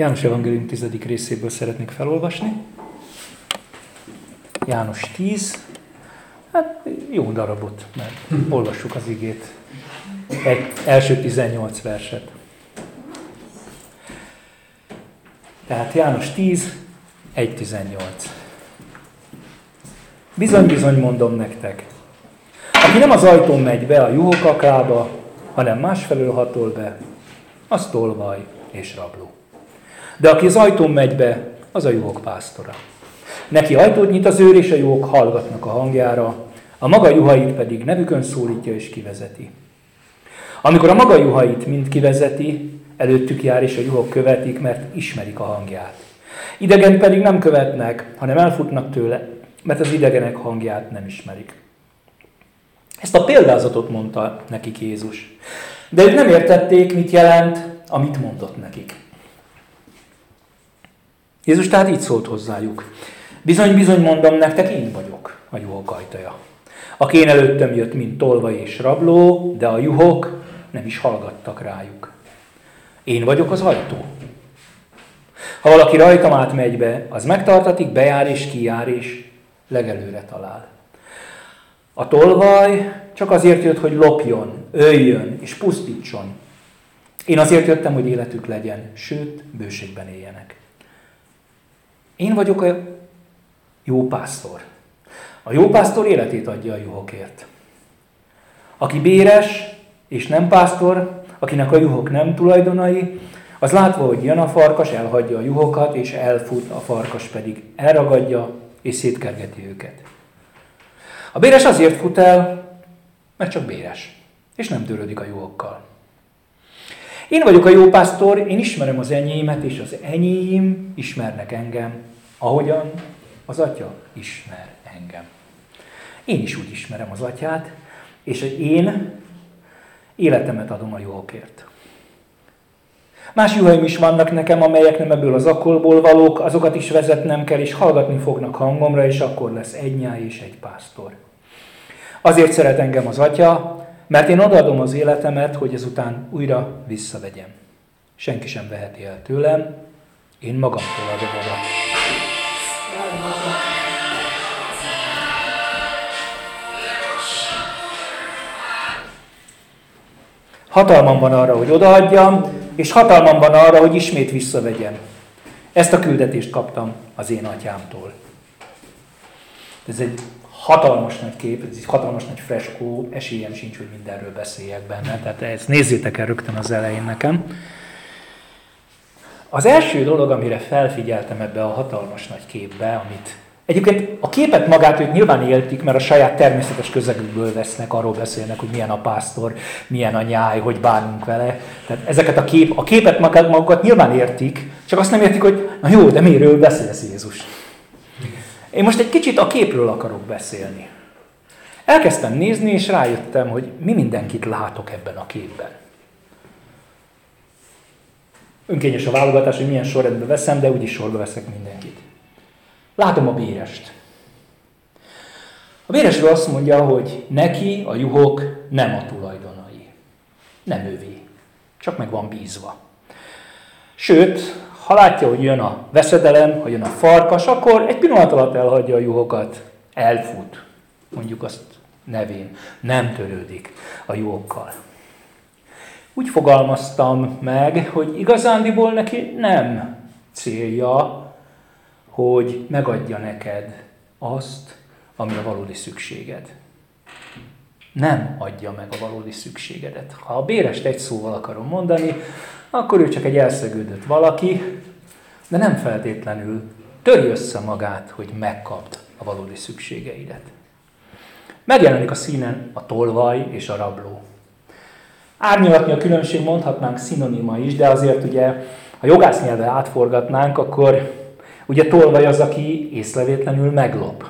János Evangélium 10. részéből szeretnék felolvasni. János 10, hát jó darabot, mert olvassuk az igét. Egy, első 18 verset. Tehát János 10, 1.18. Bizony-bizony mondom nektek, aki nem az ajtón megy be a juhokakába, hanem másfelől hatol be, az tolvaj és rabló. De aki az ajtón megy be, az a juhok pásztora. Neki ajtót nyit az őr, és a juhok hallgatnak a hangjára, a maga juhait pedig nevükön szólítja és kivezeti. Amikor a maga juhait mind kivezeti, előttük jár, és a juhok követik, mert ismerik a hangját. Idegen pedig nem követnek, hanem elfutnak tőle, mert az idegenek hangját nem ismerik. Ezt a példázatot mondta nekik Jézus. De ők nem értették, mit jelent, amit mondott nekik. Jézus tehát így szólt hozzájuk. Bizony, bizony mondom nektek, én vagyok a juhok ajtaja. Aki én előttem jött, mint tolva és rabló, de a juhok nem is hallgattak rájuk. Én vagyok az ajtó. Ha valaki rajtam átmegy be, az megtartatik, bejár és kijár, és legelőre talál. A tolvaj csak azért jött, hogy lopjon, öljön és pusztítson. Én azért jöttem, hogy életük legyen, sőt, bőségben éljenek. Én vagyok a jó pásztor. A jó pásztor életét adja a juhokért. Aki béres és nem pásztor, akinek a juhok nem tulajdonai, az látva, hogy jön a farkas, elhagyja a juhokat, és elfut, a farkas pedig elragadja, és szétkergeti őket. A béres azért fut el, mert csak béres, és nem törődik a juhokkal. Én vagyok a jó pásztor, én ismerem az enyémet, és az enyém ismernek engem, ahogyan az atya ismer engem. Én is úgy ismerem az atyát, és én életemet adom a juhokért. Más juhaim is vannak nekem, amelyek nem ebből az akkolból valók, azokat is vezetnem kell, és hallgatni fognak hangomra, és akkor lesz egy nyáj és egy pásztor. Azért szeret engem az atya, mert én odaadom az életemet, hogy ezután újra visszavegyem. Senki sem veheti el tőlem, én magamtól adom oda. Hatalmam van arra, hogy odaadjam, és hatalmam van arra, hogy ismét visszavegyem. Ezt a küldetést kaptam az én atyámtól. Ez egy hatalmas nagy kép, ez egy hatalmas nagy freskó, esélyem sincs, hogy mindenről beszéljek benne, tehát ezt nézzétek el rögtön az elején nekem. Az első dolog, amire felfigyeltem ebbe a hatalmas nagy képbe, amit Egyébként a képet magát ők nyilván éltik, mert a saját természetes közegükből vesznek, arról beszélnek, hogy milyen a pásztor, milyen a nyáj, hogy bánunk vele. Tehát ezeket a, kép, a képet magát, magukat nyilván értik, csak azt nem értik, hogy na jó, de miről beszélsz Jézus? Én most egy kicsit a képről akarok beszélni. Elkezdtem nézni, és rájöttem, hogy mi mindenkit látok ebben a képben. Önkényes a válogatás, hogy milyen sorrendben veszem, de úgyis sorba veszek mindenkit. Látom a bérest. A béresről azt mondja, hogy neki a juhok nem a tulajdonai. Nem ővé. Csak meg van bízva. Sőt, ha látja, hogy jön a veszedelem, ha jön a farkas, akkor egy pillanat alatt elhagyja a juhokat, elfut, mondjuk azt nevén, nem törődik a juhokkal. Úgy fogalmaztam meg, hogy igazándiból neki nem célja hogy megadja neked azt, ami a valódi szükséged. Nem adja meg a valódi szükségedet. Ha a bérest egy szóval akarom mondani, akkor ő csak egy elszegődött valaki, de nem feltétlenül törj össze magát, hogy megkapd a valódi szükségeidet. Megjelenik a színen a tolvaj és a rabló. Árnyalatni a különbség mondhatnánk szinonima is, de azért ugye, ha jogász nyelve átforgatnánk, akkor Ugye tolvaj az, aki észrevétlenül meglop.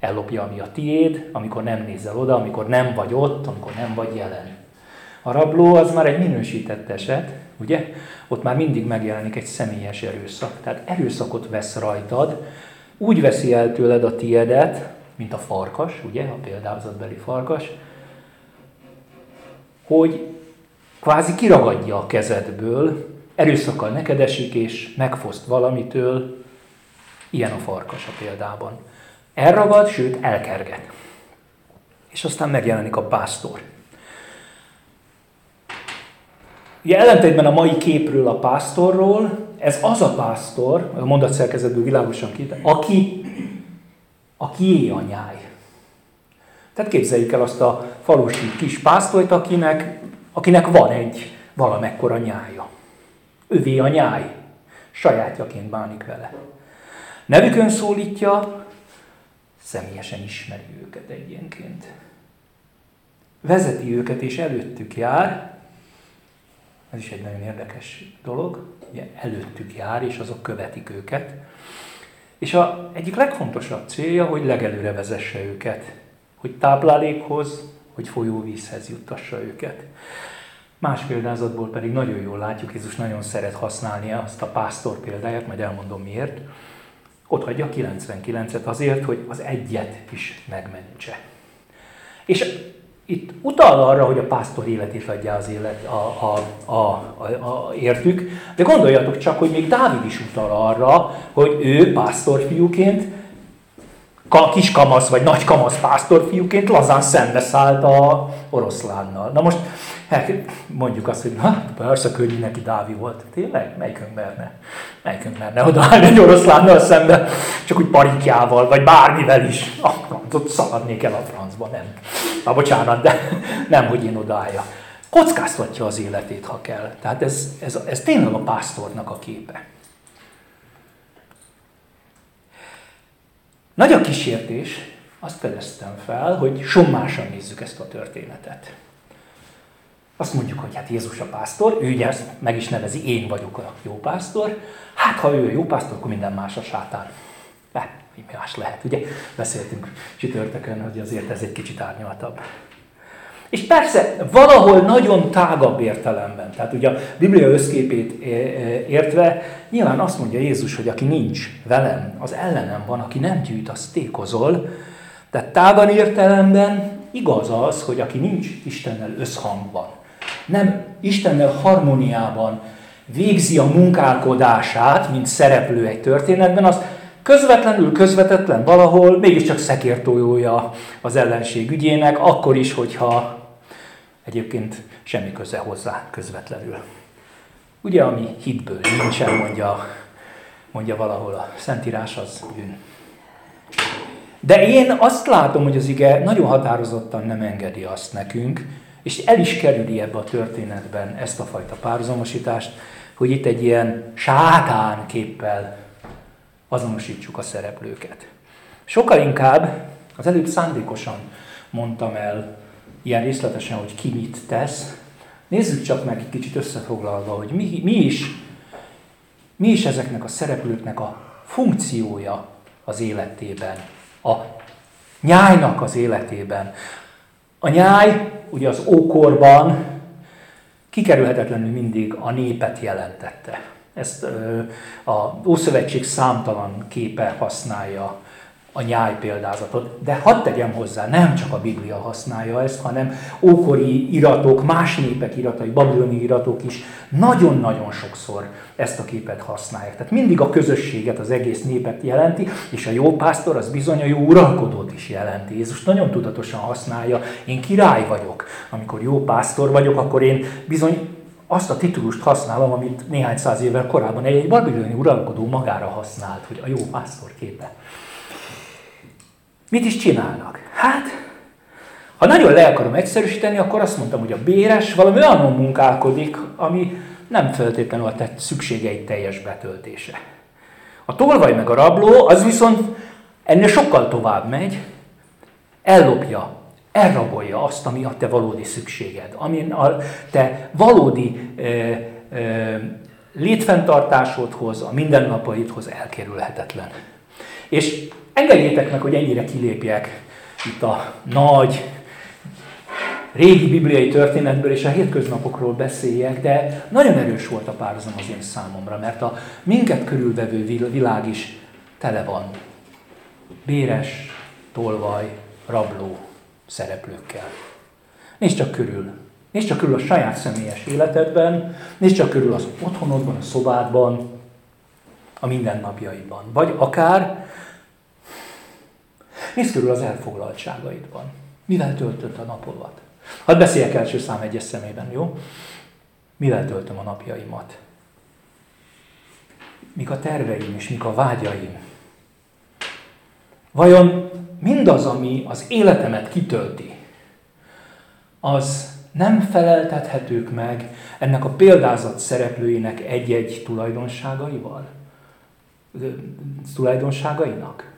Ellopja, ami a tiéd, amikor nem nézel oda, amikor nem vagy ott, amikor nem vagy jelen. A rabló az már egy minősített eset, ugye? Ott már mindig megjelenik egy személyes erőszak. Tehát erőszakot vesz rajtad, úgy veszi el tőled a tiédet, mint a farkas, ugye, a példázatbeli farkas, hogy kvázi kiragadja a kezedből erőszakkal nekedesik és megfoszt valamitől, ilyen a farkas a példában. Elragad, sőt elkerget. És aztán megjelenik a pásztor. Ugye ellentétben a mai képről a pásztorról, ez az a pásztor, a mondatszerkezetből világosan ki, aki, aki a nyáj. Tehát képzeljük el azt a falusi kis pásztolyt, akinek, akinek van egy valamekkora nyája. Övé a nyáj. Sajátjaként bánik vele. Nevükön szólítja, személyesen ismeri őket egyenként. Vezeti őket és előttük jár, ez is egy nagyon érdekes dolog, ugye előttük jár, és azok követik őket. És a egyik legfontosabb célja, hogy legelőre vezesse őket, hogy táplálékhoz, hogy folyóvízhez juttassa őket. Más példázatból pedig nagyon jól látjuk, Jézus nagyon szeret használni azt a pásztor példáját, majd elmondom miért. Ott hagyja 99-et azért, hogy az egyet is megmentse. És itt utal arra, hogy a pásztor életét adja az élet, a, a, a, a, a, értük, de gondoljatok csak, hogy még Dávid is utal arra, hogy ő pásztorfiúként, kis kamasz vagy nagy kamasz pásztorfiúként lazán szembeszállt a oroszlánnal. Na most mondjuk azt, hogy na, persze könnyű neki Dávi volt. Tényleg? Melyikünk merne? Melyikünk merne odaállni egy oroszlánnal szembe, csak úgy parikjával, vagy bármivel is. Ah, ott szaladnék el a francba, nem. Na, bocsánat, de nem, hogy én odaállja. Kockáztatja az életét, ha kell. Tehát ez, ez, ez tényleg a pásztornak a képe. Nagy a kísértés, azt fedeztem fel, hogy sommásan nézzük ezt a történetet. Azt mondjuk, hogy hát Jézus a pásztor, ő ugye ezt meg is nevezi, én vagyok a jó pásztor. Hát, ha ő a jó pásztor, akkor minden más a sátán. De, mi más lehet, ugye? Beszéltünk csütörtökön, hogy azért ez egy kicsit árnyaltabb. És persze, valahol nagyon tágabb értelemben, tehát ugye a Biblia összképét értve, nyilván azt mondja Jézus, hogy aki nincs velem, az ellenem van, aki nem gyűjt, az tékozol. Tehát tágan értelemben igaz az, hogy aki nincs Istennel összhangban, nem Istennel harmóniában végzi a munkálkodását, mint szereplő egy történetben, az közvetlenül, közvetetlen valahol mégiscsak szekértójója az ellenség ügyének, akkor is, hogyha egyébként semmi köze hozzá közvetlenül. Ugye, ami hitből nincsen, mondja, mondja valahol a Szentírás, az bűn. De én azt látom, hogy az ige nagyon határozottan nem engedi azt nekünk, és el is kerüli ebbe a történetben ezt a fajta párhuzamosítást, hogy itt egy ilyen sátán képpel azonosítsuk a szereplőket. Sokkal inkább, az előbb szándékosan mondtam el ilyen részletesen, hogy ki mit tesz. Nézzük csak meg egy kicsit összefoglalva, hogy mi, mi, is, mi is ezeknek a szereplőknek a funkciója az életében, a nyájnak az életében. A nyáj ugye az ókorban kikerülhetetlenül mindig a népet jelentette. Ezt a Ószövetség számtalan képe használja a nyáj példázatot. De hadd tegyem hozzá, nem csak a Biblia használja ezt, hanem ókori iratok, más népek iratai, babiloni iratok is nagyon-nagyon sokszor ezt a képet használják. Tehát mindig a közösséget, az egész népet jelenti, és a jó pásztor az bizony a jó uralkodót is jelenti. Jézus nagyon tudatosan használja, én király vagyok. Amikor jó pásztor vagyok, akkor én bizony azt a titulust használom, amit néhány száz évvel korábban egy, egy babiloni uralkodó magára használt, hogy a jó pásztor képe. Mit is csinálnak? Hát, ha nagyon le akarom egyszerűsíteni, akkor azt mondtam, hogy a béres valami olyan munkálkodik, ami nem feltétlenül a tett szükségeit teljes betöltése. A tolvaj meg a rabló, az viszont ennél sokkal tovább megy, ellopja, elrabolja azt, ami a te valódi szükséged, ami a te valódi e, e, létfenntartásodhoz, a mindennapaidhoz elkerülhetetlen. És Engedjétek meg, hogy ennyire kilépjek itt a nagy, régi bibliai történetből és a hétköznapokról beszéljek, de nagyon erős volt a párhuzam az én számomra, mert a minket körülvevő világ is tele van. Béres, tolvaj, rabló szereplőkkel. Nézd csak körül. Nézd csak körül a saját személyes életedben, nézd csak körül az otthonodban, a szobádban, a mindennapjaidban. Vagy akár nézd körül az elfoglaltságaidban. Mivel töltött a napodat? Hadd beszéljek első szám egyes szemében, jó? Mivel töltöm a napjaimat? Mik a terveim és mik a vágyaim? Vajon mindaz, ami az életemet kitölti, az nem feleltethetők meg ennek a példázat szereplőinek egy-egy tulajdonságaival? Tulajdonságainak?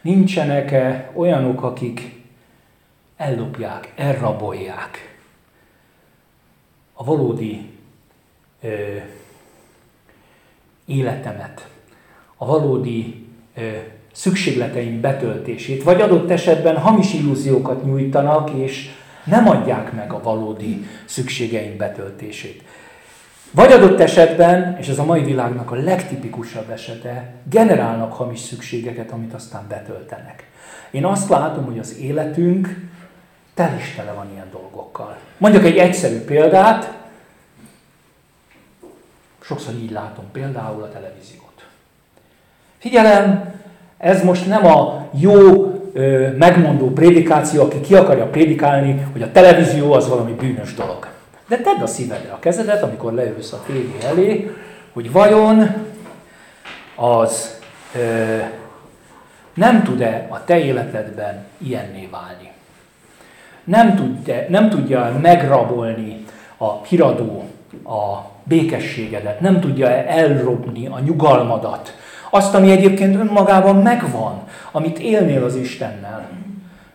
Nincsenek-e olyanok, akik ellopják, elrabolják a valódi ö, életemet, a valódi ö, szükségleteim betöltését, vagy adott esetben hamis illúziókat nyújtanak, és nem adják meg a valódi szükségeink betöltését. Vagy adott esetben, és ez a mai világnak a legtipikusabb esete, generálnak hamis szükségeket, amit aztán betöltenek. Én azt látom, hogy az életünk tel is tele van ilyen dolgokkal. Mondjuk egy egyszerű példát, sokszor így látom például a televíziót. Figyelem, ez most nem a jó megmondó prédikáció, aki ki akarja prédikálni, hogy a televízió az valami bűnös dolog. De tedd a szívedre a kezedet, amikor leülsz a tévé elé, hogy vajon az ö, nem tud-e a te életedben ilyenné válni. Nem tudja, nem tudja megrabolni a híradó a békességedet, nem tudja elrobni a nyugalmadat, azt, ami egyébként önmagában megvan, amit élnél az Istennel.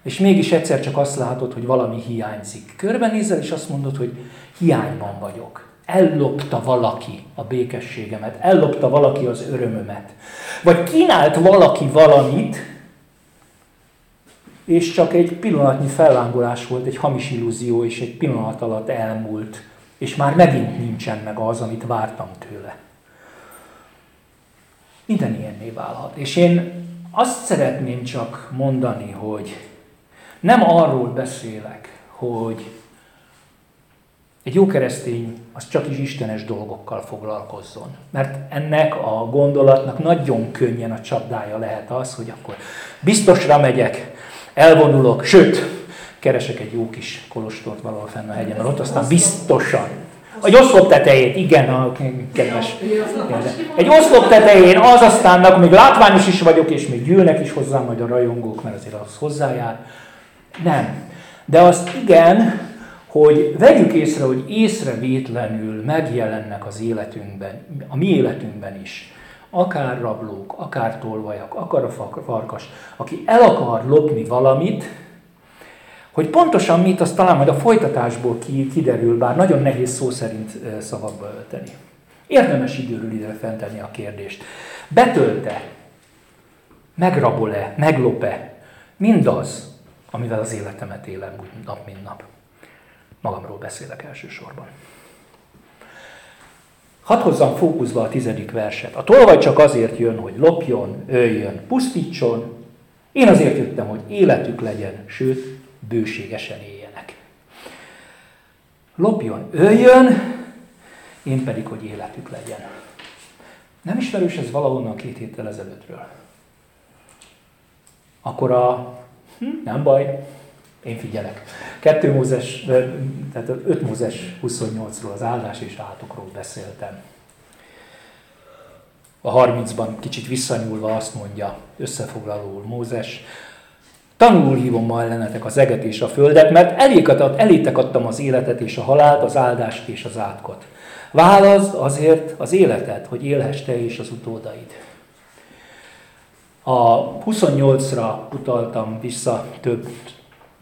És mégis egyszer csak azt látod, hogy valami hiányzik. Körbenézel, és azt mondod, hogy hiányban vagyok. Ellopta valaki a békességemet, ellopta valaki az örömömet. Vagy kínált valaki valamit, és csak egy pillanatnyi fellángolás volt, egy hamis illúzió, és egy pillanat alatt elmúlt, és már megint nincsen meg az, amit vártam tőle. Minden ilyenné válhat. És én azt szeretném csak mondani, hogy nem arról beszélek, hogy egy jó keresztény az csak is istenes dolgokkal foglalkozzon. Mert ennek a gondolatnak nagyon könnyen a csapdája lehet az, hogy akkor biztosra megyek, elvonulok, sőt, keresek egy jó kis kolostort valahol fenn a hegyen, ott aztán biztosan egy oszlop tetején, igen, a kedves. Egy oszlop tetején az aztán, még látványos is vagyok, és még gyűlnek is hozzám majd a rajongók, mert azért az hozzájár. Nem. De azt igen, hogy vegyük észre, hogy észrevétlenül megjelennek az életünkben, a mi életünkben is. Akár rablók, akár tolvajak, akár a farkas, aki el akar lopni valamit, hogy pontosan mit, azt talán majd a folytatásból kiderül, bár nagyon nehéz szó szerint szavakba ölteni. Érdemes időről időre fentenni a kérdést. Betölte, megrabol-e, meglop-e mindaz, amivel az életemet élem úgy nap, mint nap. Magamról beszélek elsősorban. Hadd hozzam fókuszba a tizedik verset. A tolvaj csak azért jön, hogy lopjon, öljön, pusztítson. Én azért jöttem, hogy életük legyen, sőt, bőségesen éljenek. Lopjon, öljön, én pedig, hogy életük legyen. Nem ismerős ez valahonnan két héttel ezelőttről. Akkor a, hm, nem baj, én figyelek. Kettő Mózes, tehát 5 Mózes 28-ról, az áldás és átokról beszéltem. A 30-ban kicsit visszanyúlva azt mondja, összefoglalóul Mózes, Tanul hívom ma ellenetek az eget és a földet, mert eléket ad, elétek adtam az életet és a halált, az áldást és az átkot. Válaszd azért az életet, hogy élhess te és az utódaid. A 28-ra utaltam vissza több,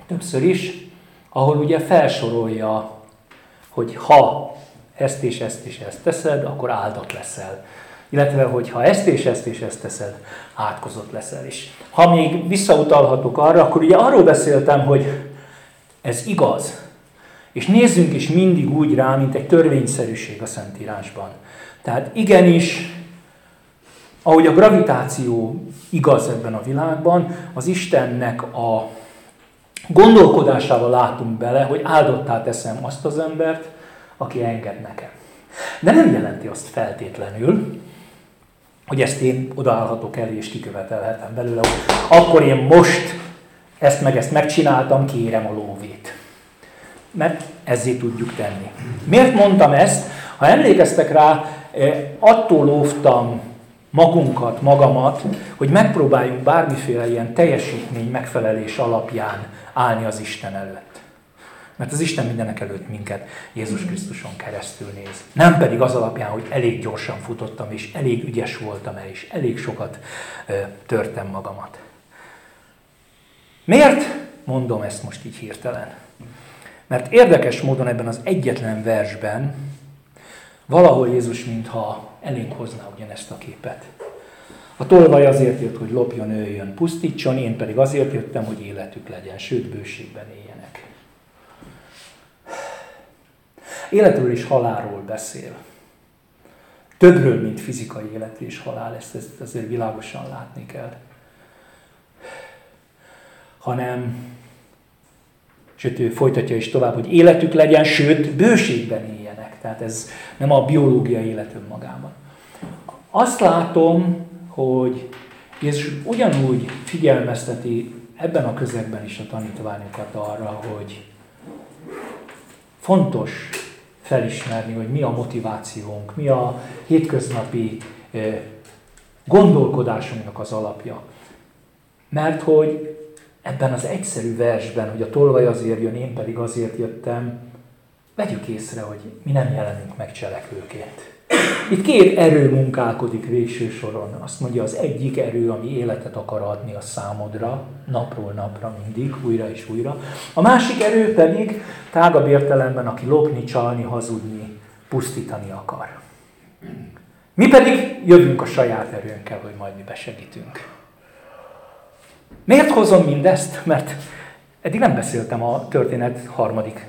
többször is, ahol ugye felsorolja, hogy ha ezt és ezt és ezt teszed, akkor áldott leszel illetve hogy ha ezt és ezt és ezt teszed, átkozott leszel is. Ha még visszautalhatok arra, akkor ugye arról beszéltem, hogy ez igaz. És nézzünk is mindig úgy rá, mint egy törvényszerűség a Szentírásban. Tehát igenis, ahogy a gravitáció igaz ebben a világban, az Istennek a gondolkodásával látunk bele, hogy áldottá teszem azt az embert, aki enged nekem. De nem jelenti azt feltétlenül, hogy ezt én odaállhatok elé és kikövetelhetem belőle, hogy akkor én most ezt meg ezt megcsináltam, kérem a lóvét. Mert ezzé tudjuk tenni. Miért mondtam ezt? Ha emlékeztek rá, eh, attól lóvtam magunkat, magamat, hogy megpróbáljunk bármiféle ilyen teljesítmény megfelelés alapján állni az Isten előtt. Mert az Isten mindenek előtt minket Jézus Krisztuson keresztül néz. Nem pedig az alapján, hogy elég gyorsan futottam, és elég ügyes voltam el, és elég sokat törtem magamat. Miért mondom ezt most így hirtelen? Mert érdekes módon ebben az egyetlen versben valahol Jézus mintha elénk hozná ugyanezt a képet. A tolvaj azért jött, hogy lopjon, öljön, pusztítson, én pedig azért jöttem, hogy életük legyen, sőt bőségben éljenek. Életről és halálról beszél. Többről, mint fizikai élet és halál, ezt, ezt azért világosan látni kell. Hanem, sőt, ő folytatja is tovább, hogy életük legyen, sőt, bőségben éljenek. Tehát ez nem a biológiai élet önmagában. Azt látom, hogy Jézus ugyanúgy figyelmezteti ebben a közegben is a tanítványokat arra, hogy fontos felismerni, hogy mi a motivációnk, mi a hétköznapi gondolkodásunknak az alapja. Mert hogy ebben az egyszerű versben, hogy a tolvaj azért jön, én pedig azért jöttem, vegyük észre, hogy mi nem jelenünk meg cselekvőként. Itt két erő munkálkodik végső soron. Azt mondja, az egyik erő, ami életet akar adni a számodra, napról napra mindig, újra és újra. A másik erő pedig tágabb értelemben, aki lopni, csalni, hazudni, pusztítani akar. Mi pedig jövünk a saját erőnkkel, hogy majd mi besegítünk. Miért hozom mindezt? Mert eddig nem beszéltem a történet harmadik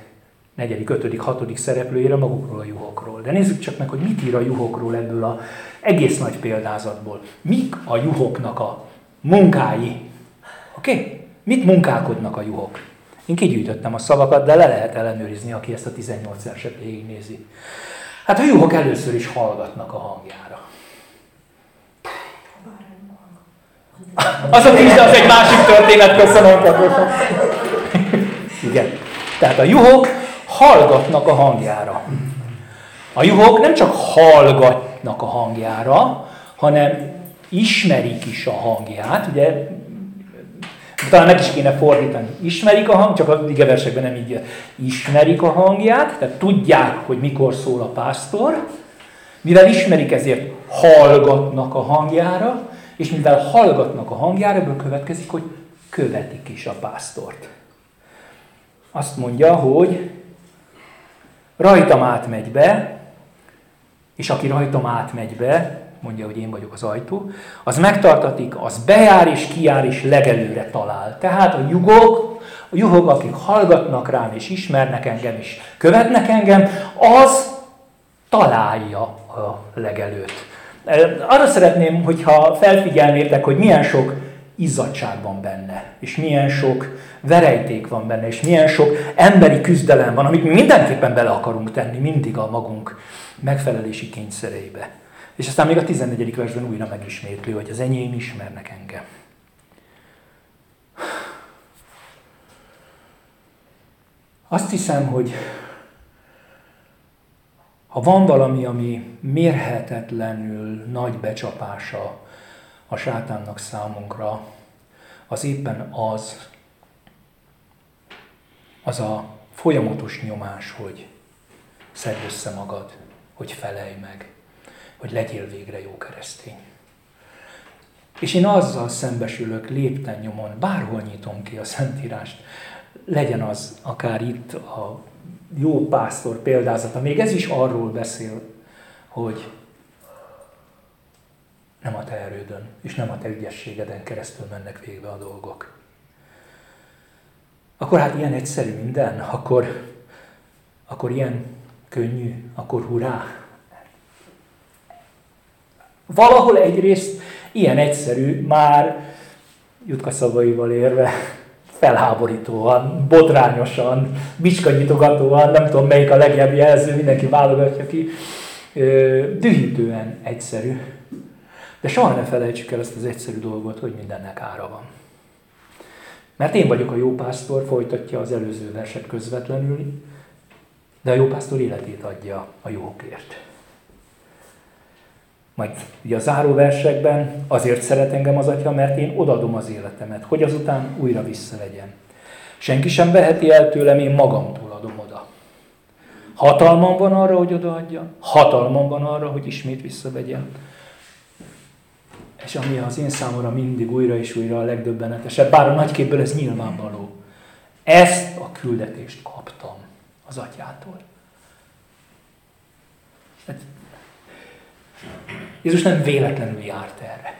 negyedik, ötödik, hatodik szereplőjére magukról a juhokról. De nézzük csak meg, hogy mit ír a juhokról ebből a egész nagy példázatból. Mik a juhoknak a munkái? Oké? Okay? Mit munkálkodnak a juhok? Én kigyűjtöttem a szavakat, de le lehet ellenőrizni, aki ezt a 18 verset végignézi. Hát a juhok először is hallgatnak a hangjára. Az a tíz, az egy másik történet, köszönöm. Igen. Tehát a juhok hallgatnak a hangjára. A juhok nem csak hallgatnak a hangjára, hanem ismerik is a hangját, ugye talán meg is kéne fordítani. Ismerik a hang, csak a igeversekben nem így Ismerik a hangját, tehát tudják, hogy mikor szól a pásztor, mivel ismerik, ezért hallgatnak a hangjára, és mivel hallgatnak a hangjára, ebből következik, hogy követik is a pásztort. Azt mondja, hogy rajtam átmegy be, és aki rajtam átmegy be, mondja, hogy én vagyok az ajtó, az megtartatik, az bejár és kijár és legelőre talál. Tehát a jugok, a juhok, akik hallgatnak rám és ismernek engem és követnek engem, az találja a legelőt. Arra szeretném, hogyha felfigyelnétek, hogy milyen sok izzadság van benne, és milyen sok verejték van benne, és milyen sok emberi küzdelem van, amit mi mindenképpen bele akarunk tenni mindig a magunk megfelelési kényszereibe. És aztán még a 14. versben újra megismétli, hogy az enyém ismernek engem. Azt hiszem, hogy ha van valami, ami mérhetetlenül nagy becsapása a sátánnak számunkra, az éppen az, az a folyamatos nyomás, hogy szedd össze magad, hogy felej meg, hogy legyél végre jó keresztény. És én azzal szembesülök lépten nyomon, bárhol nyitom ki a Szentírást, legyen az akár itt a jó pásztor példázata, még ez is arról beszél, hogy nem a te erődön, és nem a te ügyességeden keresztül mennek végbe a dolgok. Akkor hát ilyen egyszerű minden, akkor, akkor ilyen könnyű, akkor hurrá. Valahol egyrészt ilyen egyszerű, már Jutka szavaival érve, felháborítóan, botrányosan, bicskanyitogatóan, nem tudom melyik a legjobb jelző, mindenki válogatja ki, dühítően egyszerű. De soha ne felejtsük el ezt az egyszerű dolgot, hogy mindennek ára van. Mert én vagyok a jó pásztor, folytatja az előző verset közvetlenül, de a jó pásztor életét adja a jókért. Majd ugye a záró versekben azért szeret engem az atya, mert én odadom az életemet, hogy azután újra visszavegyen. Senki sem veheti el tőlem, én magamtól adom oda. Hatalmam van arra, hogy odaadjam, hatalmam van arra, hogy ismét visszavegyem. És ami az én számomra mindig újra és újra a legdöbbenetesebb, bár a nagyképből ez nyilvánvaló. Ezt a küldetést kaptam az atyától. Hát, Jézus nem véletlenül járt erre.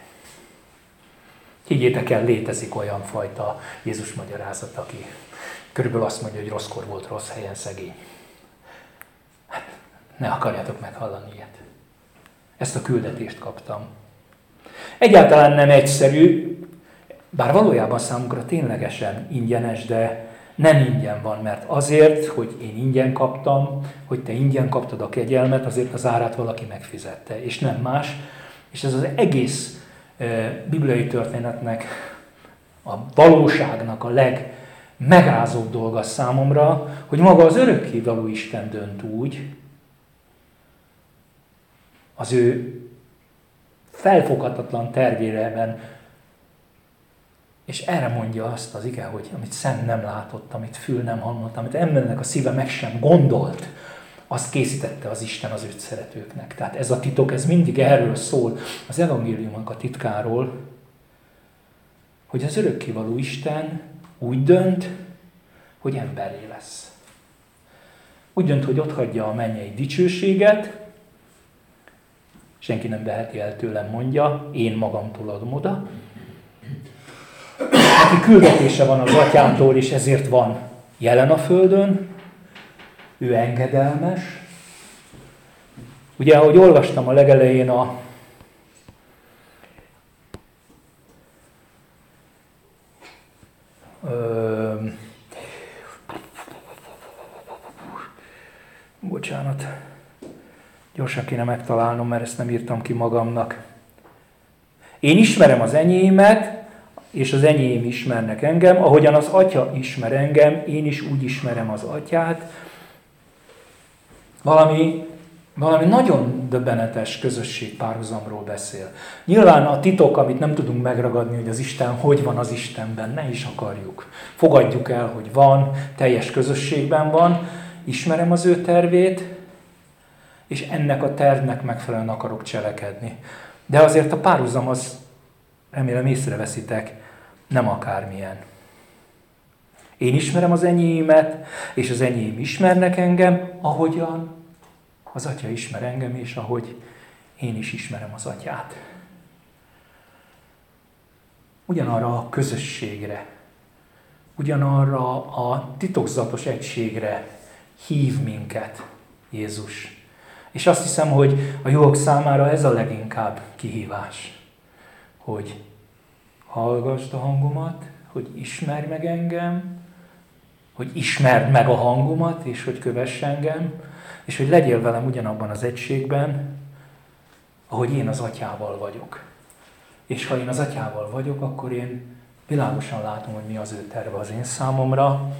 Higgyétek el, létezik olyan fajta Jézus magyarázat, aki körülbelül azt mondja, hogy rosszkor volt, rossz helyen szegény. Hát, ne akarjátok meghallani ilyet. Ezt a küldetést kaptam. Egyáltalán nem egyszerű, bár valójában számunkra ténylegesen ingyenes, de nem ingyen van, mert azért, hogy én ingyen kaptam, hogy te ingyen kaptad a kegyelmet, azért az árát valaki megfizette, és nem más. És ez az egész bibliai történetnek, a valóságnak a legmegrázóbb dolga számomra, hogy maga az örökkévaló Isten dönt úgy, az ő felfoghatatlan tervéreben és erre mondja azt az ige, hogy amit szem nem látott, amit fül nem hallott, amit embernek a szíve meg sem gondolt, azt készítette az Isten az őt szeretőknek. Tehát ez a titok, ez mindig erről szól, az evangéliumnak a titkáról, hogy az örökkévaló Isten úgy dönt, hogy emberé lesz. Úgy dönt, hogy ott hagyja a mennyei dicsőséget, senki nem veheti el tőlem, mondja, én magamtól adom oda, Neki küldetése van az atyámtól, és ezért van jelen a földön, ő engedelmes. Ugye, ahogy olvastam a legelején a ö, bocsánat, gyorsan kéne megtalálnom, mert ezt nem írtam ki magamnak. Én ismerem az enyémet, és az enyém ismernek engem, ahogyan az atya ismer engem, én is úgy ismerem az atyát. Valami, valami nagyon döbbenetes közösség párhuzamról beszél. Nyilván a titok, amit nem tudunk megragadni, hogy az Isten hogy van az Istenben, ne is akarjuk. Fogadjuk el, hogy van, teljes közösségben van, ismerem az ő tervét, és ennek a tervnek megfelelően akarok cselekedni. De azért a párhuzam az remélem észreveszitek, nem akármilyen. Én ismerem az enyémet, és az enyém ismernek engem, ahogyan az atya ismer engem, és ahogy én is ismerem az atyát. Ugyanarra a közösségre, ugyanarra a titokzatos egységre hív minket Jézus. És azt hiszem, hogy a jók számára ez a leginkább kihívás, hogy hallgassd a hangomat, hogy ismerj meg engem, hogy ismerd meg a hangomat, és hogy kövess engem, és hogy legyél velem ugyanabban az egységben, ahogy én az atyával vagyok. És ha én az atyával vagyok, akkor én világosan látom, hogy mi az ő terve az én számomra,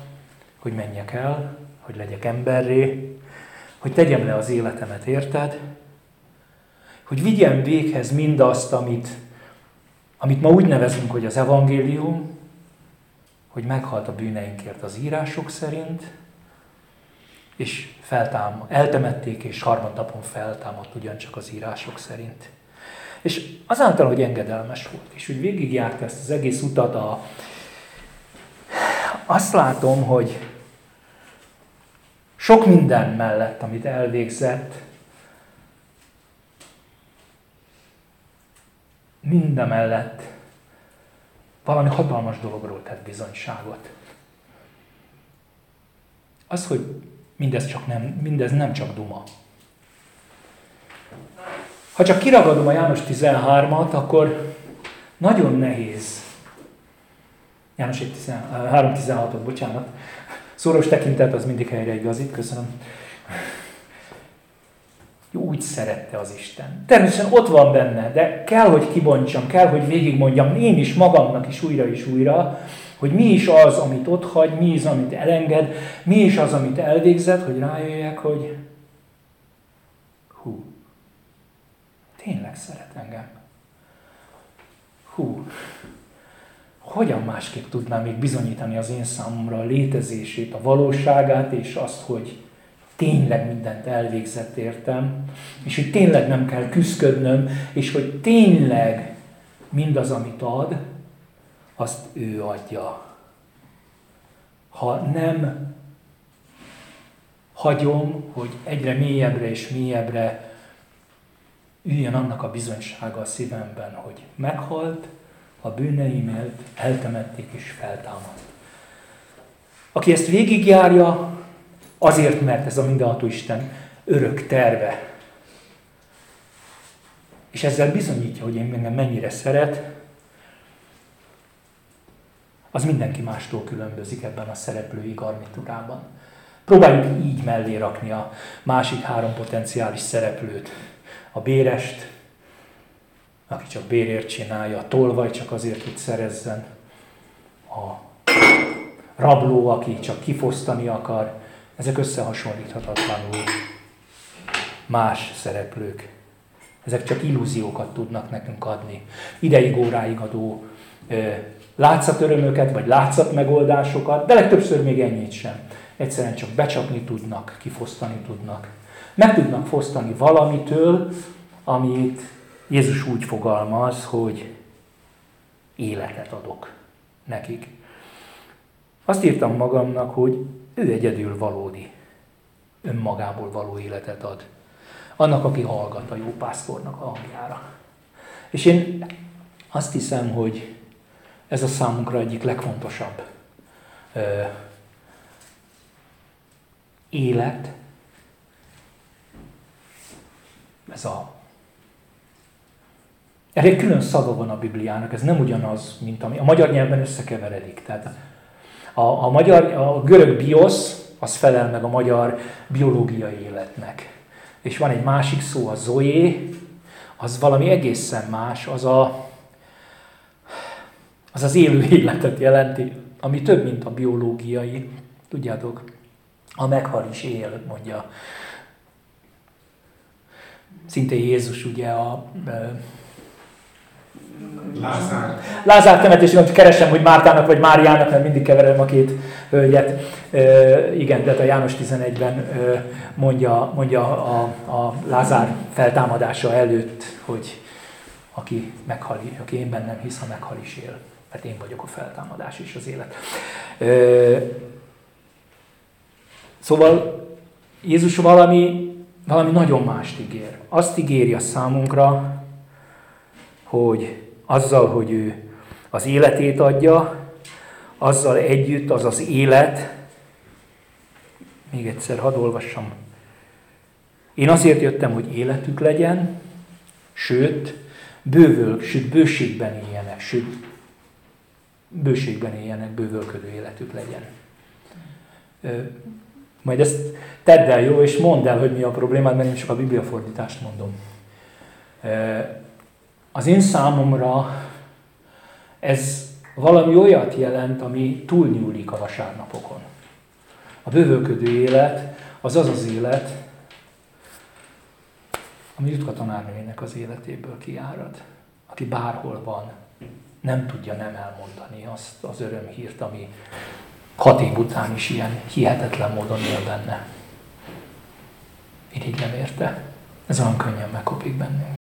hogy menjek el, hogy legyek emberré, hogy tegyem le az életemet, érted? Hogy vigyem véghez mindazt, amit amit ma úgy nevezünk, hogy az evangélium, hogy meghalt a bűneinkért az írások szerint, és feltám, eltemették, és harmadnapon feltámadt ugyancsak az írások szerint. És azáltal, hogy engedelmes volt, és hogy végigjárta ezt az egész utat, a, azt látom, hogy sok minden mellett, amit elvégzett, mindemellett valami hatalmas dologról tett bizonyságot. Az, hogy mindez, csak nem, mindez nem csak duma. Ha csak kiragadom a János 13-at, akkor nagyon nehéz János 3.16-ot, bocsánat. Szoros tekintet, az mindig helyre igazít, köszönöm. Úgy szerette az Isten. Természetesen ott van benne, de kell, hogy kibontsam, kell, hogy végigmondjam én is magamnak is újra és újra, hogy mi is az, amit ott hagy, mi is, amit elenged, mi is az, amit elvégzett, hogy rájöjjek, hogy hú, tényleg szeret engem. Hú, hogyan másképp tudnám még bizonyítani az én számomra a létezését, a valóságát, és azt, hogy tényleg mindent elvégzett értem, és hogy tényleg nem kell küzdködnöm, és hogy tényleg mindaz, amit ad, azt ő adja. Ha nem hagyom, hogy egyre mélyebbre és mélyebbre üljön annak a bizonysága a szívemben, hogy meghalt, a bűneimért eltemették és feltámadt. Aki ezt végigjárja, azért, mert ez a mindenható Isten örök terve. És ezzel bizonyítja, hogy én engem mennyire szeret, az mindenki mástól különbözik ebben a szereplői garnitúrában. Próbáljuk így mellé rakni a másik három potenciális szereplőt. A bérest, aki csak bérért csinálja, a tolvaj csak azért, hogy szerezzen, a rabló, aki csak kifosztani akar, ezek összehasonlíthatatlanul más szereplők. Ezek csak illúziókat tudnak nekünk adni. Ideig óráig adó látszatörömöket, vagy látszatmegoldásokat, de legtöbbször még ennyit sem. Egyszerűen csak becsapni tudnak, kifosztani tudnak. Meg tudnak fosztani valamitől, amit Jézus úgy fogalmaz, hogy életet adok nekik. Azt írtam magamnak, hogy ő egyedül valódi, önmagából való életet ad. Annak, aki hallgat a jó pásztornak a hangjára. És én azt hiszem, hogy ez a számunkra egyik legfontosabb ö, élet. Ez a erre külön szaga van a Bibliának, ez nem ugyanaz, mint ami a magyar nyelven összekeveredik. Tehát a, a, magyar, a görög biosz, az felel meg a magyar biológiai életnek. És van egy másik szó, a zoé, az valami egészen más, az a, az az élő életet jelenti, ami több, mint a biológiai. Tudjátok, a meghal is él, mondja. Szinte Jézus ugye a Lázár. Lázár temetésében keresem, hogy Mártának vagy Máriának, mert mindig keverem a két hölgyet. igen, tehát a János 11-ben mondja, mondja a, a Lázár feltámadása előtt, hogy aki, meghal, aki én bennem hisz, ha meghal is él. Mert én vagyok a feltámadás és az élet. Szóval Jézus valami, valami nagyon mást ígér. Azt a számunkra, hogy azzal, hogy ő az életét adja, azzal együtt az az élet, még egyszer hadd olvassam. Én azért jöttem, hogy életük legyen, sőt, bővöl, sőt, bőségben éljenek, sőt, bőségben éljenek, bővölködő életük legyen. Majd ezt tedd el, jó, és mondd el, hogy mi a problémád, mert én csak a bibliafordítást mondom. Az én számomra ez valami olyat jelent, ami túlnyúlik a vasárnapokon. A bővölködő élet az az az élet, ami Jutka tanárnőjének az életéből kiárad, aki bárhol van, nem tudja nem elmondani azt az örömhírt, ami hat év után is ilyen hihetetlen módon él benne. Irigyem érte. Ez olyan könnyen megkopik bennünk.